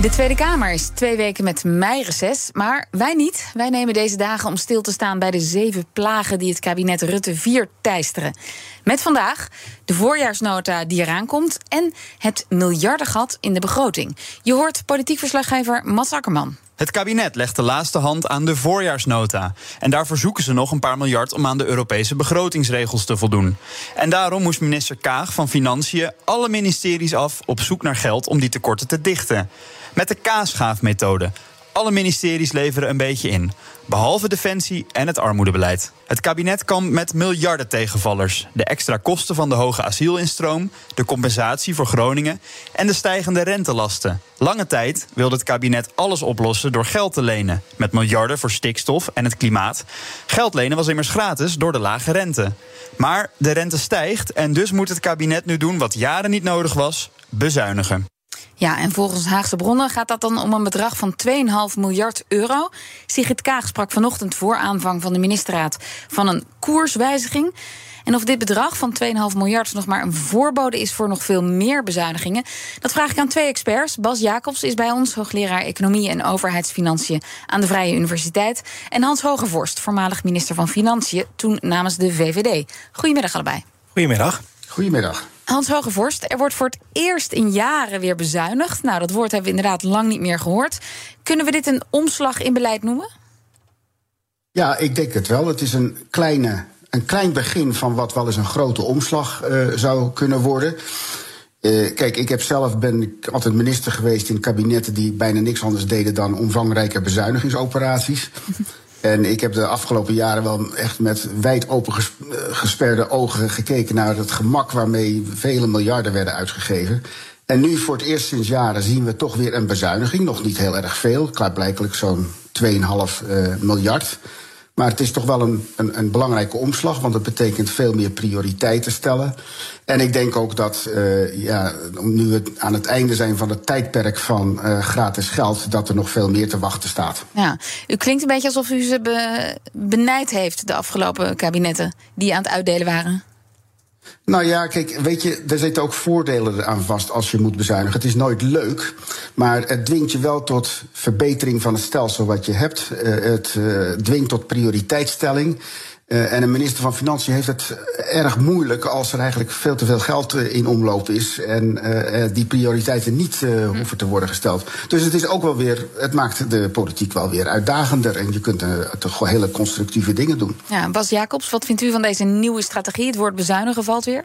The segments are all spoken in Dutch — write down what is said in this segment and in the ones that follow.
De Tweede Kamer is twee weken met meireces, maar wij niet. Wij nemen deze dagen om stil te staan bij de zeven plagen die het kabinet Rutte 4 teisteren. Met vandaag de voorjaarsnota die eraan komt en het miljardengat in de begroting. Je hoort politiek verslaggever Mats Akkerman. Het kabinet legt de laatste hand aan de voorjaarsnota. En daarvoor zoeken ze nog een paar miljard om aan de Europese begrotingsregels te voldoen. En daarom moest minister Kaag van Financiën alle ministeries af op zoek naar geld om die tekorten te dichten. Met de kaasgaafmethode. Alle ministeries leveren een beetje in. Behalve Defensie en het armoedebeleid. Het kabinet kwam met miljarden tegenvallers. De extra kosten van de hoge asielinstroom, de compensatie voor Groningen en de stijgende rentelasten. Lange tijd wilde het kabinet alles oplossen door geld te lenen. Met miljarden voor stikstof en het klimaat. Geld lenen was immers gratis door de lage rente. Maar de rente stijgt en dus moet het kabinet nu doen wat jaren niet nodig was: bezuinigen. Ja, en volgens Haagse bronnen gaat dat dan om een bedrag van 2,5 miljard euro. Sigrid Kaag sprak vanochtend voor aanvang van de ministerraad van een koerswijziging. En of dit bedrag van 2,5 miljard nog maar een voorbode is voor nog veel meer bezuinigingen, dat vraag ik aan twee experts. Bas Jacobs is bij ons, hoogleraar Economie en Overheidsfinanciën aan de Vrije Universiteit. En Hans Hogevorst, voormalig minister van Financiën, toen namens de VVD. Goedemiddag allebei. Goedemiddag. Goedemiddag. Hans Hogevorst, er wordt voor het eerst in jaren weer bezuinigd. Nou, dat woord hebben we inderdaad lang niet meer gehoord. Kunnen we dit een omslag in beleid noemen? Ja, ik denk het wel. Het is een, kleine, een klein begin van wat wel eens een grote omslag uh, zou kunnen worden. Uh, kijk, ik heb zelf ben ik altijd minister geweest in kabinetten die bijna niks anders deden dan omvangrijke bezuinigingsoperaties. En ik heb de afgelopen jaren wel echt met wijd open gesperde ogen gekeken naar het gemak waarmee vele miljarden werden uitgegeven. En nu voor het eerst sinds jaren zien we toch weer een bezuiniging. Nog niet heel erg veel, klaarblijkelijk zo'n 2,5 uh, miljard. Maar het is toch wel een, een, een, belangrijke omslag, want het betekent veel meer prioriteiten stellen. En ik denk ook dat, uh, ja, nu we aan het einde zijn van het tijdperk van uh, gratis geld, dat er nog veel meer te wachten staat. Ja, u klinkt een beetje alsof u ze be, benijd heeft, de afgelopen kabinetten die aan het uitdelen waren. Nou ja, kijk, weet je, er zitten ook voordelen aan vast als je moet bezuinigen. Het is nooit leuk, maar het dwingt je wel tot verbetering van het stelsel wat je hebt. Uh, het uh, dwingt tot prioriteitsstelling. Uh, en een minister van Financiën heeft het erg moeilijk als er eigenlijk veel te veel geld in omloop is en uh, die prioriteiten niet uh, hoeven te worden gesteld. Dus het is ook wel weer, het maakt de politiek wel weer uitdagender en je kunt toch hele constructieve dingen doen. Ja, Bas Jacobs, wat vindt u van deze nieuwe strategie? Het woord bezuinigen valt weer.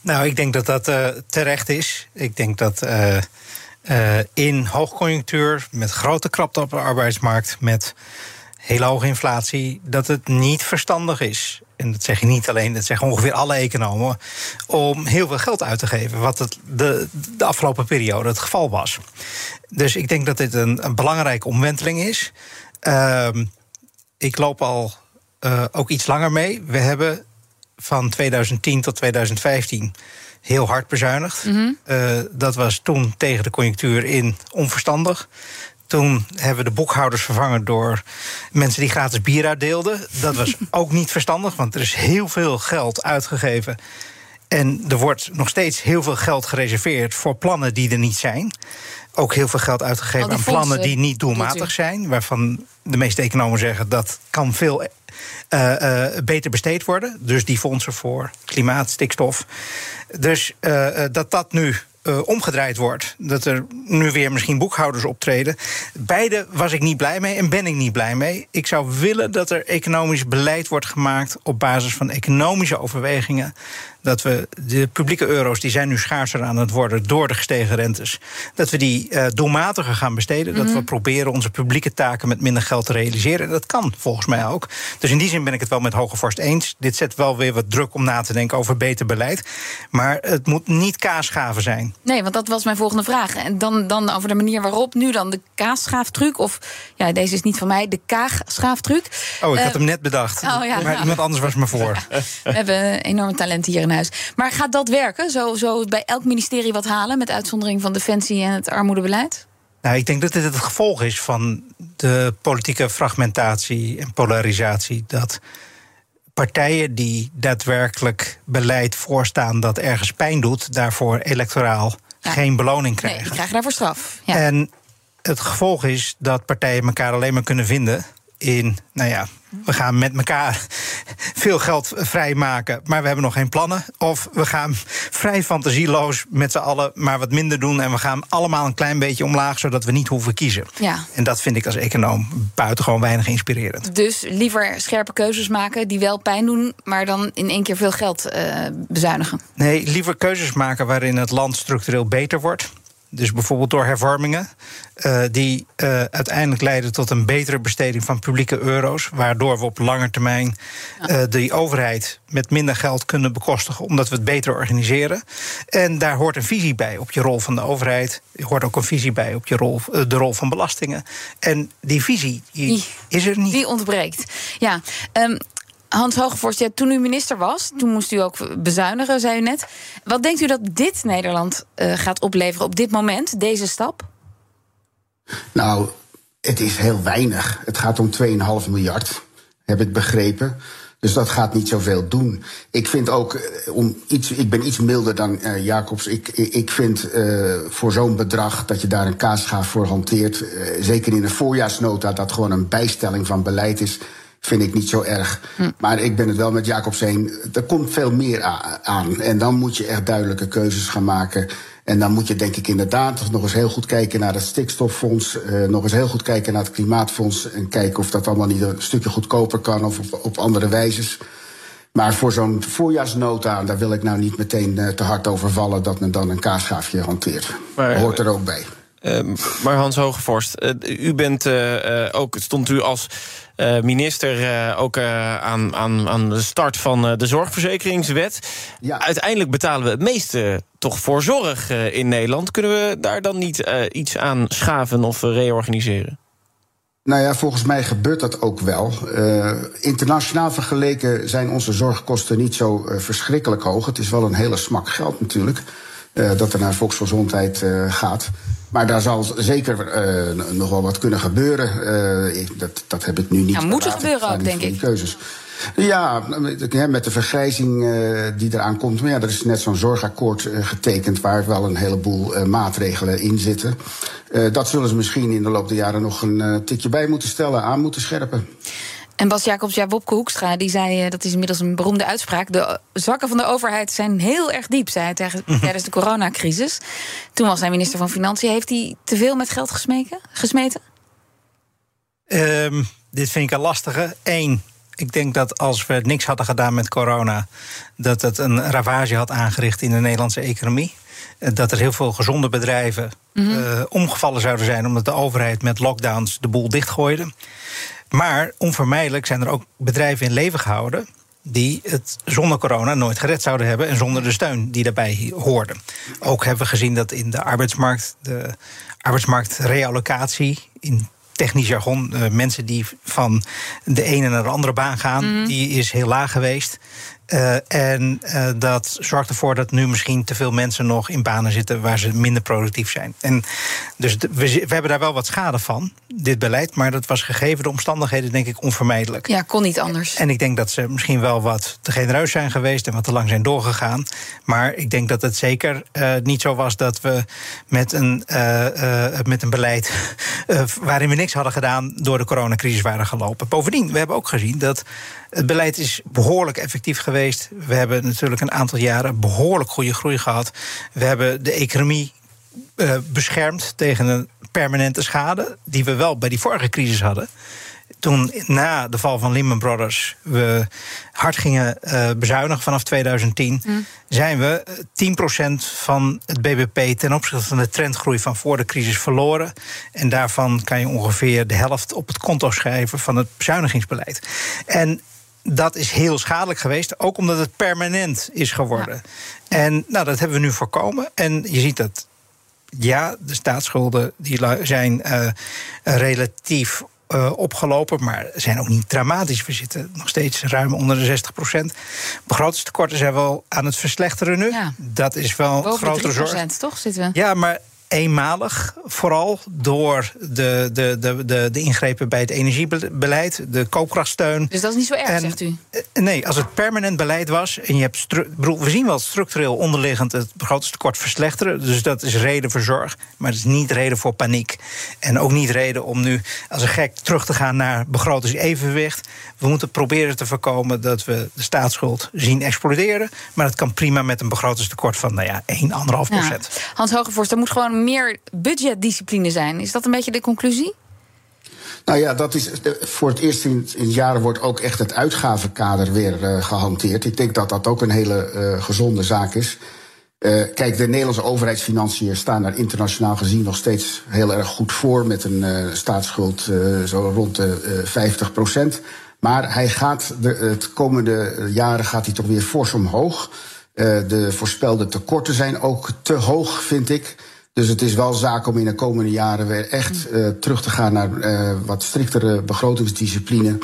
Nou, ik denk dat dat terecht is. Ik denk dat in hoogconjunctuur, met grote krapte op de arbeidsmarkt, met hele hoge inflatie, dat het niet verstandig is. En dat zeg je niet alleen, dat zeggen ongeveer alle economen. Om heel veel geld uit te geven. Wat het de, de afgelopen periode het geval was. Dus ik denk dat dit een, een belangrijke omwenteling is. Uh, ik loop al uh, ook iets langer mee. We hebben van 2010 tot 2015 heel hard bezuinigd. Mm -hmm. uh, dat was toen tegen de conjunctuur in onverstandig. Toen hebben we de boekhouders vervangen door mensen die gratis bier uitdeelden. Dat was ook niet verstandig, want er is heel veel geld uitgegeven. En er wordt nog steeds heel veel geld gereserveerd voor plannen die er niet zijn. Ook heel veel geld uitgegeven aan plannen die niet doelmatig zijn. Waarvan de meeste economen zeggen dat kan veel uh, uh, beter besteed worden. Dus die fondsen voor klimaat, stikstof. Dus uh, dat dat nu uh, omgedraaid wordt. Dat er nu weer misschien boekhouders optreden. Beide was ik niet blij mee en ben ik niet blij mee. Ik zou willen dat er economisch beleid wordt gemaakt op basis van economische overwegingen. Dat we de publieke euro's, die zijn nu schaarser aan het worden door de gestegen rentes, dat we die uh, doelmatiger gaan besteden. Dat we Mhm. proberen onze publieke taken met minder geld te realiseren. En dat kan volgens mij ook. Dus in die zin ben ik het wel met Hogevorst eens. Dit zet wel weer wat druk om na te denken over beter beleid. Maar het moet niet kaasgaven zijn. Nee, want dat was mijn volgende vraag. En dan, dan over de manier waarop nu dan de kaasschaaftruc... of, ja, deze is niet van mij, de kaagschaaftruc. Oh, ik Eh, had hem net bedacht. oh, ja, maar iemand anders was me voor. We hebben enorme talenten hier in Maar gaat dat werken? Zo, zo bij elk ministerie wat halen... met uitzondering van Defensie en het armoedebeleid? Nou, ik denk dat dit het gevolg is van de politieke fragmentatie en polarisatie. Dat partijen die daadwerkelijk beleid voorstaan dat ergens pijn doet, daarvoor electoraal Ja. geen beloning Nee, krijgen. die krijgen daarvoor straf. Ja. En het gevolg is dat partijen elkaar alleen maar kunnen vinden in, nou ja, we gaan met elkaar veel geld vrijmaken, maar we hebben nog geen plannen. Of we gaan vrij fantasieloos met z'n allen maar wat minder doen en we gaan allemaal een klein beetje omlaag, zodat we niet hoeven kiezen. ja. En dat vind ik als econoom buitengewoon weinig inspirerend. Dus liever scherpe keuzes maken die wel pijn doen... maar dan in één keer veel geld eh, bezuinigen. Nee, liever keuzes maken waarin het land structureel beter wordt. Dus bijvoorbeeld door hervormingen, eh, die eh, uiteindelijk leiden tot een betere besteding van publieke euro's. Waardoor we op lange termijn eh de overheid met minder geld kunnen bekostigen, omdat we het beter organiseren. En daar hoort een visie bij op je rol van de overheid. Er hoort ook een visie bij op je rol, de rol van belastingen. En die visie die Die- is er niet. Die ontbreekt. Ja, ehm, Hans Hogevorst, toen u minister was, toen moest u ook bezuinigen, zei u net. Wat denkt u dat dit Nederland eh, gaat opleveren op dit moment, deze stap? Nou, het is heel weinig. Het gaat om 2,5 miljard, heb ik begrepen. Dus dat gaat niet zoveel doen. Ik vind ook, eh, om iets, ik ben iets milder dan eh, Jacobs. Ik, ik vind voor zo'n bedrag dat je daar een kaasschaaf voor hanteert, zeker in een voorjaarsnota, dat gewoon een bijstelling van beleid is, vind ik niet zo erg. Maar ik ben het wel met Jacobs heen. Er komt veel meer aan. En dan moet je echt duidelijke keuzes gaan maken. En dan moet je denk ik inderdaad nog eens heel goed kijken naar het stikstoffonds. eh, nog eens heel goed kijken naar het klimaatfonds. En kijken of dat allemaal niet een stukje goedkoper kan of op, op andere wijzes. Maar voor zo'n voorjaarsnota, daar wil ik nou niet meteen eh, te hard over vallen dat men dan een kaasschaafje hanteert. Maar- Hoort er ook bij. Ehm, maar Hans Hogevorst, eh, u bent eh, eh, ook, stond u als minister ook aan, aan, aan de start van de zorgverzekeringswet. Ja. Uiteindelijk betalen we het meeste toch voor zorg in Nederland. Kunnen we daar dan niet iets aan schaven of reorganiseren? Nou ja, volgens mij gebeurt dat ook wel. Internationaal vergeleken zijn onze zorgkosten niet zo verschrikkelijk hoog. Het is wel een hele smak geld natuurlijk. Eh, dat er naar volksgezondheid eh, gaat. Maar daar zal zeker eh, nog wel wat kunnen gebeuren. Ik- dat, dat heb ik nu niet. Ja, moet er gebeuren ook, denk ik. Keuzes. Ja, met- de vergrijzing die eraan komt. Maar ja, er is net zo'n zorgakkoord getekend... waar wel een heleboel maatregelen in zitten. Dat zullen ze misschien in de loop der jaren nog een tikje bij moeten stellen... aan moeten scherpen. En Bas Jacobs, ja, Wopke Hoekstra, die zei, eh, dat is inmiddels een beroemde uitspraak... de zakken van de overheid zijn heel erg diep, zei hij tegen- tijdens de coronacrisis. Toen was hij minister van Financiën. Heeft hij te veel met geld gesmeken, gesmeten? Ehm, dit vind ik een lastige. Eén, ik denk dat als we niks hadden gedaan met corona, dat het een ravage had aangericht in de Nederlandse economie. Eh, Dat er heel veel gezonde bedrijven eh, omgevallen zouden zijn omdat de overheid met lockdowns de boel dichtgooide. Maar onvermijdelijk zijn er ook bedrijven in leven gehouden die het zonder corona nooit gered zouden hebben en zonder de steun die daarbij hoorde. Ook hebben we gezien dat in de arbeidsmarkt, de arbeidsmarktreallocatie in technisch jargon, eh, mensen die van de ene naar de andere baan gaan, die is heel laag geweest. Eh, en eh, dat zorgt ervoor dat nu misschien te veel mensen nog in banen zitten waar ze minder productief zijn. En dus de- we, we hebben daar wel wat schade van, dit beleid, maar dat was gegeven de omstandigheden, denk ik, onvermijdelijk. Ja, kon niet anders. En ik denk dat ze misschien wel wat te genereus zijn geweest en wat te lang zijn doorgegaan. Maar ik denk dat het zeker eh, niet zo was dat we met een, met een beleid waarin we niks hadden gedaan door de coronacrisis waren gelopen. Bovendien, we hebben ook gezien dat het beleid is behoorlijk effectief geweest. We hebben natuurlijk een aantal jaren behoorlijk goede groei gehad. We hebben de economie eh, beschermd tegen een permanente schade, die we wel bij die vorige crisis hadden. toen na de val van Lehman Brothers we hard gingen uh, bezuinigen vanaf 2010, mm. zijn we 10% van het BBP ten opzichte van de trendgroei van voor de crisis verloren. En daarvan kan je ongeveer de helft op het konto schrijven van het bezuinigingsbeleid. En dat is heel schadelijk geweest, ook omdat het permanent is geworden. En nou, dat hebben we nu voorkomen. En je ziet dat ja, de staatsschulden die zijn uh, relatief uh, opgelopen, maar zijn ook niet dramatisch. We zitten nog steeds ruim onder de 60 procent. Begrotingstekorten zijn wel aan het verslechteren nu. Ja. Dat is wel een grotere zorg. toch zitten we? Ja, maar eenmalig. Vooral door de, de, de, de, de ingrepen bij het energiebeleid, de koopkrachtsteun. Dus dat is niet zo erg, zegt u? Eh, nee, als het permanent beleid was en je hebt. We zien wel structureel onderliggend het begrotingstekort verslechteren. Dus dat is reden voor zorg. Maar het is niet reden voor paniek. En ook niet reden om nu als een gek terug te gaan naar begrotingsevenwicht. We moeten proberen te voorkomen dat we de staatsschuld zien exploderen. Maar dat kan prima met een begrotingstekort van nou ja, 1, 1,5 procent. Ja. Hans Hogevorst, er moet gewoon meer budgetdiscipline zijn. Is dat een beetje de conclusie? Nou ja, dat is voor het eerst in, jaren wordt ook echt het uitgavenkader weer uh, gehanteerd. Ik denk dat dat ook een hele uh, gezonde zaak is. Kijk, de Nederlandse overheidsfinanciën staan daar internationaal gezien nog steeds heel erg goed voor. Met een staatsschuld zo rond de 50 procent. Maar hij gaat de het komende jaren gaat hij toch weer fors omhoog. de voorspelde tekorten zijn ook te hoog, vind ik. Dus het is wel zaak om in de komende jaren weer echt uh, terug te gaan naar uh, wat striktere begrotingsdiscipline.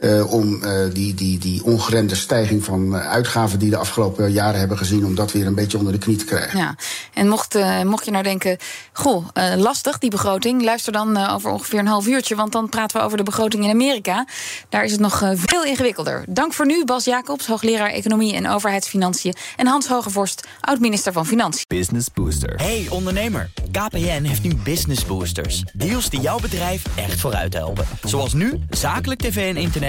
Uh, om die, die, die ongeremde stijging van uitgaven die de afgelopen jaren hebben gezien, om dat weer een beetje onder de knie te krijgen. Ja, en mocht, mocht je nou denken, goh, lastig die begroting, luister dan over ongeveer een half uurtje, want dan praten we over de begroting in Amerika. Daar is het nog veel ingewikkelder. Dank voor nu, Bas Jacobs, hoogleraar Economie en Overheidsfinanciën, en Hans Hogevorst, oud-minister van Financiën. Business Booster. Hey ondernemer, KPN heeft nu Business Boosters. Deals die jouw bedrijf echt vooruit helpen. Zoals nu, zakelijk tv en internet